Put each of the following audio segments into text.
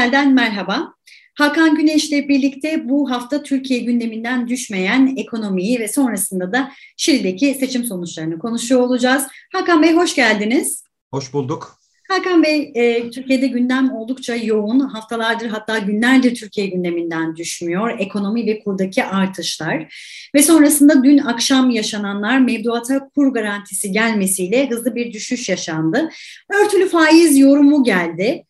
Brüksel'den merhaba. Hakan Güneş'le birlikte bu hafta Türkiye gündeminden düşmeyen ekonomiyi ve sonrasında da Şili'deki seçim sonuçlarını konuşuyor olacağız. Hakan Bey hoş geldiniz. Hoş bulduk. Hakan Bey, e, Türkiye'de gündem oldukça yoğun. Haftalardır hatta günlerdir Türkiye gündeminden düşmüyor. Ekonomi ve kurdaki artışlar. Ve sonrasında dün akşam yaşananlar mevduata kur garantisi gelmesiyle hızlı bir düşüş yaşandı. Örtülü faiz yorumu geldi.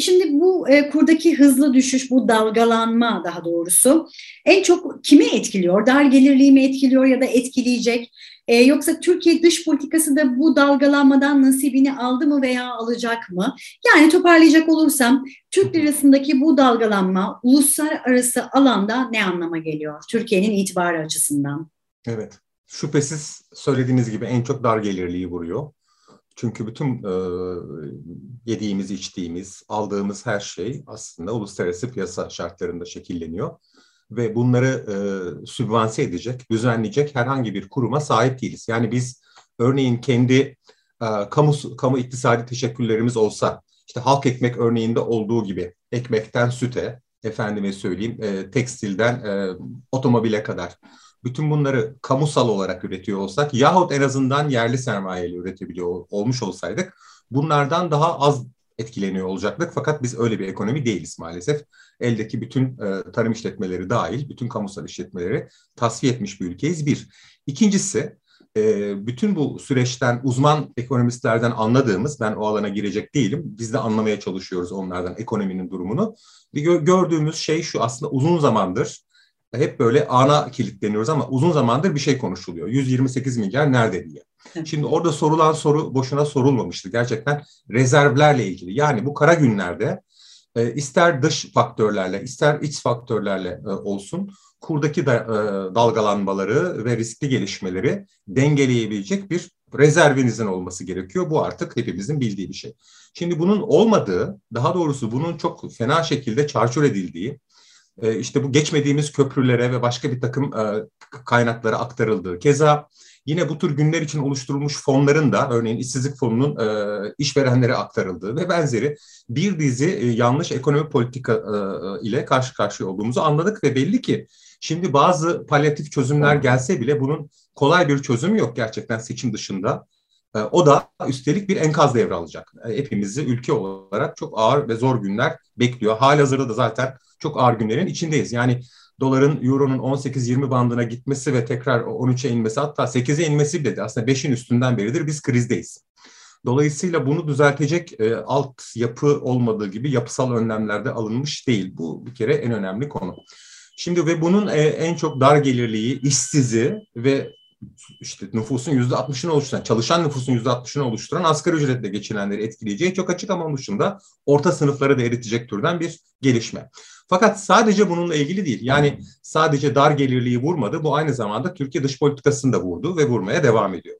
E şimdi bu e, kurdaki hızlı düşüş, bu dalgalanma daha doğrusu en çok kimi etkiliyor? Dar gelirliği mi etkiliyor ya da etkileyecek? E, yoksa Türkiye dış politikası da bu dalgalanmadan nasibini aldı mı veya alacak mı? Yani toparlayacak olursam Türk lirasındaki bu dalgalanma uluslararası alanda ne anlama geliyor Türkiye'nin itibarı açısından? Evet, şüphesiz söylediğiniz gibi en çok dar gelirliği vuruyor. Çünkü bütün e, yediğimiz, içtiğimiz, aldığımız her şey aslında uluslararası piyasa şartlarında şekilleniyor. Ve bunları e, sübvanse edecek, düzenleyecek herhangi bir kuruma sahip değiliz. Yani biz örneğin kendi e, kamu, kamu iktisadi teşekkürlerimiz olsa, işte halk ekmek örneğinde olduğu gibi ekmekten süte, efendime söyleyeyim, e, tekstilden e, otomobile kadar bütün bunları kamusal olarak üretiyor olsak yahut en azından yerli sermayeyle üretebiliyor olmuş olsaydık bunlardan daha az etkileniyor olacaktık. Fakat biz öyle bir ekonomi değiliz maalesef. Eldeki bütün e, tarım işletmeleri dahil, bütün kamusal işletmeleri tasfiye etmiş bir ülkeyiz. Bir. İkincisi, e, bütün bu süreçten uzman ekonomistlerden anladığımız, ben o alana girecek değilim, biz de anlamaya çalışıyoruz onlardan ekonominin durumunu. Gördüğümüz şey şu aslında uzun zamandır hep böyle ana kilitleniyoruz ama uzun zamandır bir şey konuşuluyor. 128 milyar nerede diye. Şimdi orada sorulan soru boşuna sorulmamıştı. Gerçekten rezervlerle ilgili. Yani bu kara günlerde e, ister dış faktörlerle ister iç faktörlerle e, olsun kurdaki da, e, dalgalanmaları ve riskli gelişmeleri dengeleyebilecek bir rezervinizin olması gerekiyor. Bu artık hepimizin bildiği bir şey. Şimdi bunun olmadığı, daha doğrusu bunun çok fena şekilde çarçur edildiği, e, işte bu geçmediğimiz köprülere ve başka bir takım e, kaynaklara aktarıldığı. Keza yine bu tür günler için oluşturulmuş fonların da örneğin işsizlik fonunun e, işverenlere aktarıldığı ve benzeri bir dizi yanlış ekonomi politika ile karşı karşıya olduğumuzu anladık ve belli ki şimdi bazı palyatif çözümler gelse bile bunun kolay bir çözümü yok gerçekten seçim dışında. O da üstelik bir enkaz devralacak. Hepimizi ülke olarak çok ağır ve zor günler bekliyor. Halihazırda da zaten çok ağır günlerin içindeyiz. Yani doların, euronun 18-20 bandına gitmesi ve tekrar 13'e inmesi hatta 8'e inmesi bile de aslında 5'in üstünden beridir biz krizdeyiz. Dolayısıyla bunu düzeltecek e, alt yapı olmadığı gibi yapısal önlemlerde alınmış değil. Bu bir kere en önemli konu. Şimdi ve bunun e, en çok dar gelirliği, işsizi ve işte nüfusun yüzde altmışını oluşturan, çalışan nüfusun yüzde altmışını oluşturan asgari ücretle geçinenleri etkileyeceği çok açık ama onun dışında orta sınıfları da eritecek türden bir gelişme. Fakat sadece bununla ilgili değil. Yani sadece dar gelirliği vurmadı. Bu aynı zamanda Türkiye dış politikasını da vurdu ve vurmaya devam ediyor.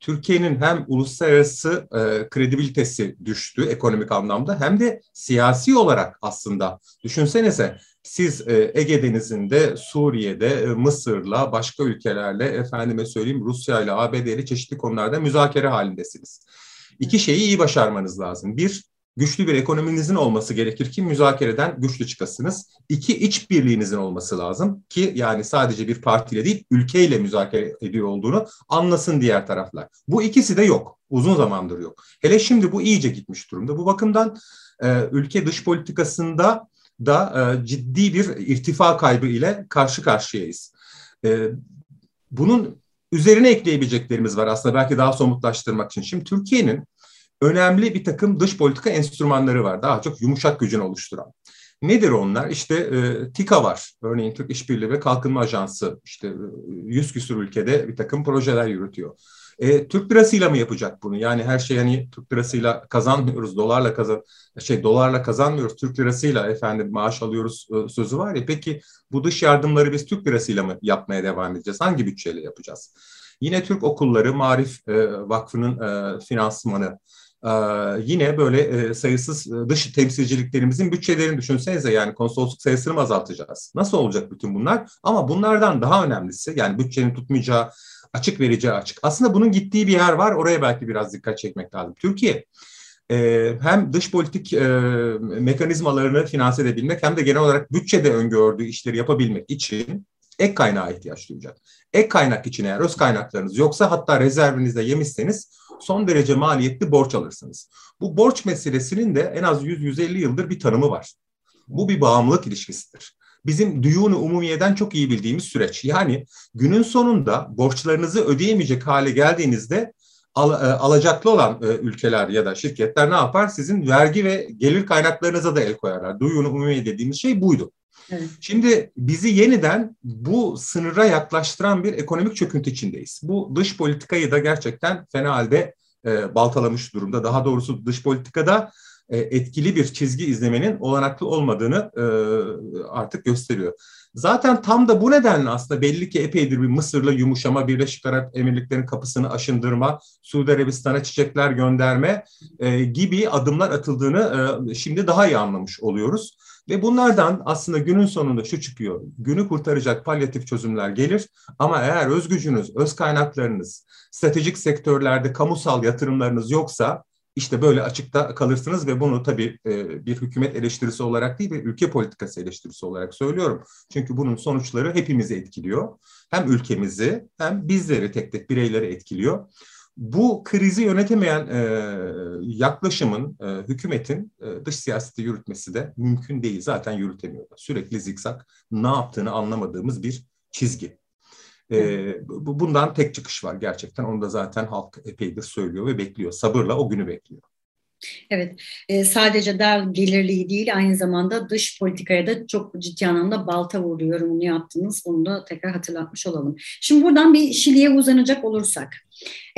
Türkiye'nin hem uluslararası e, kredibilitesi düştü ekonomik anlamda hem de siyasi olarak aslında düşünsenize siz e, Ege Denizi'nde, Suriye'de, e, Mısır'la, başka ülkelerle, efendime söyleyeyim Rusya ile, ABD ile çeşitli konularda müzakere halindesiniz. İki şeyi iyi başarmanız lazım. Bir, güçlü bir ekonominizin olması gerekir ki müzakereden güçlü çıkasınız. İki, iç birliğinizin olması lazım ki yani sadece bir partiyle değil ülkeyle müzakere ediyor olduğunu anlasın diğer taraflar. Bu ikisi de yok. Uzun zamandır yok. Hele şimdi bu iyice gitmiş durumda. Bu bakımdan e, ülke dış politikasında da e, ciddi bir irtifa kaybı ile karşı karşıyayız. E, bunun üzerine ekleyebileceklerimiz var aslında belki daha somutlaştırmak için. Şimdi Türkiye'nin önemli bir takım dış politika enstrümanları var. Daha çok yumuşak gücünü oluşturan. Nedir onlar? İşte e, TİKA var. Örneğin Türk İşbirliği ve Kalkınma Ajansı işte yüz küsur ülkede bir takım projeler yürütüyor. E, Türk lirasıyla mı yapacak bunu? Yani her şey hani Türk lirasıyla kazanmıyoruz, dolarla kazan şey dolarla kazanmıyoruz, Türk lirasıyla efendim maaş alıyoruz e, sözü var ya. Peki bu dış yardımları biz Türk lirasıyla mı yapmaya devam edeceğiz? Hangi bütçeyle yapacağız? Yine Türk Okulları Marif e, Vakfı'nın e, finansmanı yine böyle e, sayısız e, dış temsilciliklerimizin bütçelerini düşünsenize yani konsolosluk sayısını mı azaltacağız? Nasıl olacak bütün bunlar? Ama bunlardan daha önemlisi yani bütçenin tutmayacağı açık vereceği açık. Aslında bunun gittiği bir yer var. Oraya belki biraz dikkat çekmek lazım. Türkiye e, hem dış politik mekanizmalarını finanse edebilmek hem de genel olarak bütçede öngördüğü işleri yapabilmek için ek kaynağa ihtiyaç duyacak. Ek kaynak için eğer öz kaynaklarınız yoksa hatta rezervinizde yemişseniz son derece maliyetli borç alırsınız. Bu borç meselesinin de en az 100-150 yıldır bir tanımı var. Bu bir bağımlılık ilişkisidir. Bizim düğünü umumiyeden çok iyi bildiğimiz süreç. Yani günün sonunda borçlarınızı ödeyemeyecek hale geldiğinizde al, e, alacaklı olan e, ülkeler ya da şirketler ne yapar? Sizin vergi ve gelir kaynaklarınıza da el koyarlar. Duyunu umumiye dediğimiz şey buydu. Evet. Şimdi bizi yeniden bu sınıra yaklaştıran bir ekonomik çöküntü içindeyiz. Bu dış politikayı da gerçekten fena halde e, baltalamış durumda. Daha doğrusu dış politikada e, etkili bir çizgi izlemenin olanaklı olmadığını e, artık gösteriyor. Zaten tam da bu nedenle aslında belli ki epeydir bir Mısır'la yumuşama, Birleşik Arap Emirlikleri'nin kapısını aşındırma, Suudi Arabistan'a çiçekler gönderme e, gibi adımlar atıldığını e, şimdi daha iyi anlamış oluyoruz. Ve bunlardan aslında günün sonunda şu çıkıyor. Günü kurtaracak palyatif çözümler gelir ama eğer öz gücünüz, öz kaynaklarınız, stratejik sektörlerde kamusal yatırımlarınız yoksa işte böyle açıkta kalırsınız ve bunu tabii e, bir hükümet eleştirisi olarak değil bir ülke politikası eleştirisi olarak söylüyorum. Çünkü bunun sonuçları hepimizi etkiliyor. Hem ülkemizi hem bizleri tek tek bireyleri etkiliyor. Bu krizi yönetemeyen e, yaklaşımın, e, hükümetin e, dış siyaseti yürütmesi de mümkün değil. Zaten yürütemiyorlar. Sürekli zikzak, ne yaptığını anlamadığımız bir çizgi. E, bundan tek çıkış var gerçekten. Onu da zaten halk epeydir söylüyor ve bekliyor. Sabırla o günü bekliyor. Evet, e, sadece dar gelirliği değil aynı zamanda dış politikaya da çok ciddi anlamda balta vurdu yorumunu yaptınız. Onu da tekrar hatırlatmış olalım. Şimdi buradan bir Şili'ye uzanacak olursak.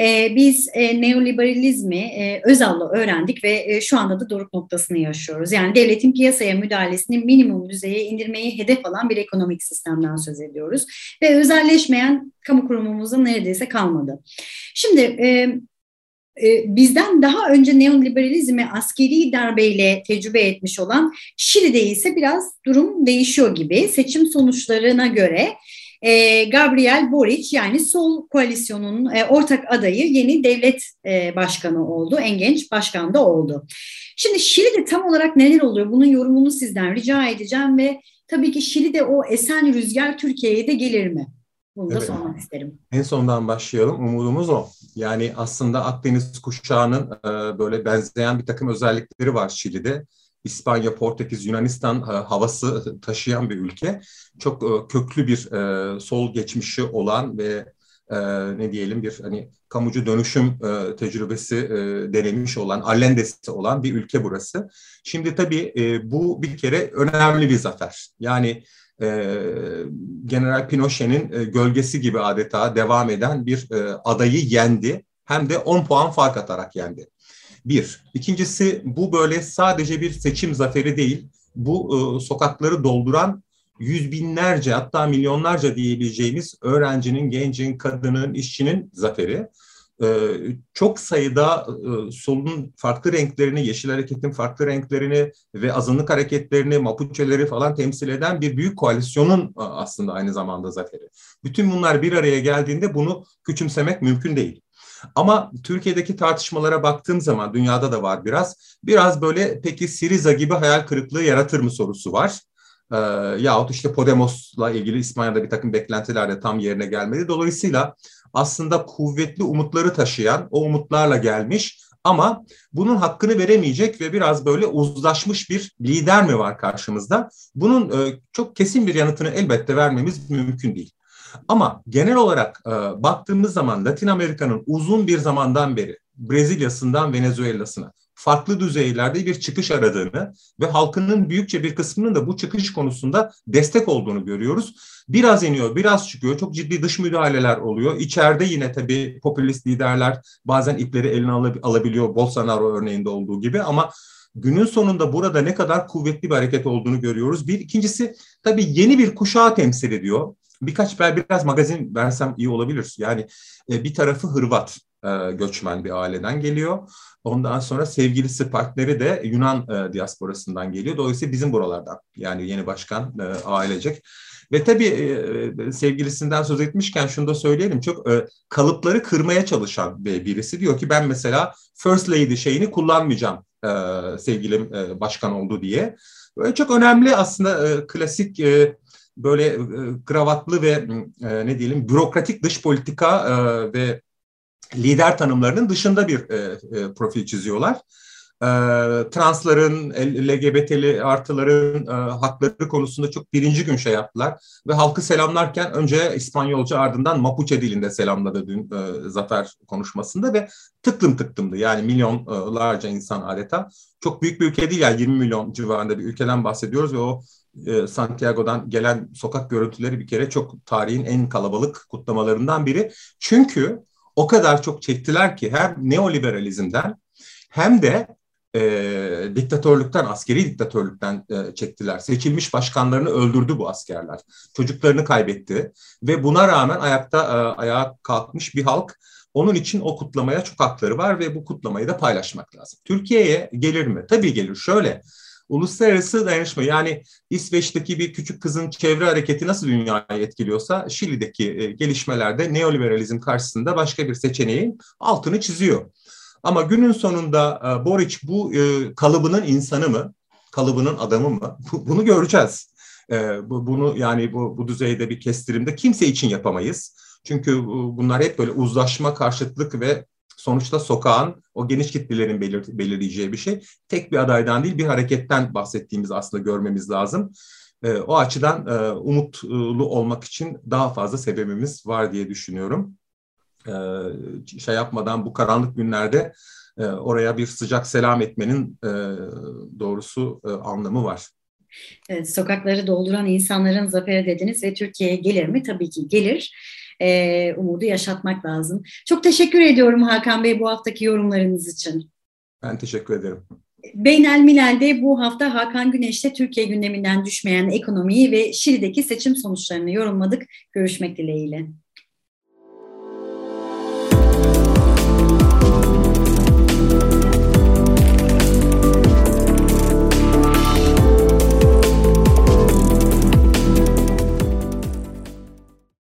E, biz e, neoliberalizmi e, Özal'la öğrendik ve şu anda da doruk noktasını yaşıyoruz. Yani devletin piyasaya müdahalesini minimum düzeye indirmeyi hedef alan bir ekonomik sistemden söz ediyoruz. Ve özelleşmeyen kamu kurumumuzun neredeyse kalmadı. Şimdi bizden daha önce neoliberalizmi askeri darbeyle tecrübe etmiş olan Şili'de ise biraz durum değişiyor gibi. Seçim sonuçlarına göre e, Gabriel Boric yani sol koalisyonun e, ortak adayı yeni devlet e, başkanı oldu. En genç başkan da oldu. Şimdi Şili'de tam olarak neler oluyor? Bunun yorumunu sizden rica edeceğim ve tabii ki Şili'de o esen rüzgar Türkiye'ye de gelir mi? Bunu da evet. sormak isterim. En sondan başlayalım. Umudumuz o. Yani aslında Akdeniz kuşağının e, böyle benzeyen bir takım özellikleri var Şili'de. İspanya, Portekiz, Yunanistan e, havası taşıyan bir ülke. Çok e, köklü bir e, sol geçmişi olan ve e, ne diyelim bir hani kamucu dönüşüm e, tecrübesi e, denemiş olan, Allendes'i olan bir ülke burası. Şimdi tabii e, bu bir kere önemli bir zafer. Yani e, General Pinochet'in e, gölgesi gibi adeta devam eden bir e, adayı yendi. Hem de 10 puan fark atarak yendi. Bir. İkincisi bu böyle sadece bir seçim zaferi değil. Bu e, sokakları dolduran yüz binlerce hatta milyonlarca diyebileceğimiz öğrencinin, gencin, kadının, işçinin zaferi. Ee, çok sayıda e, solun farklı renklerini, Yeşil Hareket'in farklı renklerini ve azınlık hareketlerini, Mapuche'leri falan temsil eden bir büyük koalisyonun aslında aynı zamanda zaferi. Bütün bunlar bir araya geldiğinde bunu küçümsemek mümkün değil. Ama Türkiye'deki tartışmalara baktığım zaman dünyada da var biraz. Biraz böyle peki Siriza gibi hayal kırıklığı yaratır mı sorusu var. Ee, yahut işte Podemos'la ilgili İspanya'da bir takım beklentiler de tam yerine gelmedi. Dolayısıyla aslında kuvvetli umutları taşıyan, o umutlarla gelmiş ama bunun hakkını veremeyecek ve biraz böyle uzlaşmış bir lider mi var karşımızda? Bunun e, çok kesin bir yanıtını elbette vermemiz mümkün değil. Ama genel olarak e, baktığımız zaman Latin Amerika'nın uzun bir zamandan beri Brezilya'sından Venezuela'sına farklı düzeylerde bir çıkış aradığını ve halkının büyükçe bir kısmının da bu çıkış konusunda destek olduğunu görüyoruz. Biraz iniyor, biraz çıkıyor. Çok ciddi dış müdahaleler oluyor. İçeride yine tabii popülist liderler bazen ipleri eline alabiliyor. Bolsonaro örneğinde olduğu gibi ama günün sonunda burada ne kadar kuvvetli bir hareket olduğunu görüyoruz. Bir ikincisi tabii yeni bir kuşağı temsil ediyor. Birkaç ben biraz magazin versem iyi olabilir. Yani e, bir tarafı Hırvat, e, göçmen bir aileden geliyor. Ondan sonra sevgilisi partneri de Yunan e, diasporasından geliyor. Dolayısıyla bizim buralardan yani yeni başkan e, ailecek. Ve tabii sevgilisinden söz etmişken şunu da söyleyelim. Çok kalıpları kırmaya çalışan birisi diyor ki ben mesela First Lady şeyini kullanmayacağım sevgilim başkan oldu diye. Böyle çok önemli aslında klasik böyle kravatlı ve ne diyelim bürokratik dış politika ve lider tanımlarının dışında bir e, e, profil çiziyorlar. E, transların, LGBT'li artıların e, hakları konusunda çok birinci gün şey yaptılar. Ve halkı selamlarken önce İspanyolca ardından Mapuche dilinde selamladı dün e, Zafer konuşmasında ve tıklım tıklımdı. Yani milyonlarca insan adeta. Çok büyük bir ülke değil yani 20 milyon civarında bir ülkeden bahsediyoruz ve o e, Santiago'dan gelen sokak görüntüleri bir kere çok tarihin en kalabalık kutlamalarından biri. Çünkü o kadar çok çektiler ki hem neoliberalizmden hem de e, diktatörlükten, askeri diktatörlükten e, çektiler. Seçilmiş başkanlarını öldürdü bu askerler. Çocuklarını kaybetti ve buna rağmen ayakta e, ayağa kalkmış bir halk. Onun için o kutlamaya çok hakları var ve bu kutlamayı da paylaşmak lazım. Türkiye'ye gelir mi? Tabii gelir. Şöyle, uluslararası dayanışma yani İsveç'teki bir küçük kızın çevre hareketi nasıl dünyayı etkiliyorsa Şili'deki e, gelişmelerde neoliberalizm karşısında başka bir seçeneğin altını çiziyor. Ama günün sonunda e, Boric bu e, kalıbının insanı mı, kalıbının adamı mı? Bunu göreceğiz. Bunu yani bu, bu düzeyde bir kestirimde kimse için yapamayız. Çünkü bunlar hep böyle uzlaşma, karşıtlık ve sonuçta sokağın o geniş kitlelerin belir, belirleyeceği bir şey. Tek bir adaydan değil bir hareketten bahsettiğimiz aslında görmemiz lazım. o açıdan umutlu olmak için daha fazla sebebimiz var diye düşünüyorum e, şey yapmadan bu karanlık günlerde e, oraya bir sıcak selam etmenin e, doğrusu e, anlamı var. Evet, sokakları dolduran insanların zaferi dediniz ve Türkiye'ye gelir mi? Tabii ki gelir. E, umudu yaşatmak lazım. Çok teşekkür ediyorum Hakan Bey bu haftaki yorumlarınız için. Ben teşekkür ederim. Beynel Milal'de bu hafta Hakan Güneş'te Türkiye gündeminden düşmeyen ekonomiyi ve Şili'deki seçim sonuçlarını yorumladık. Görüşmek dileğiyle.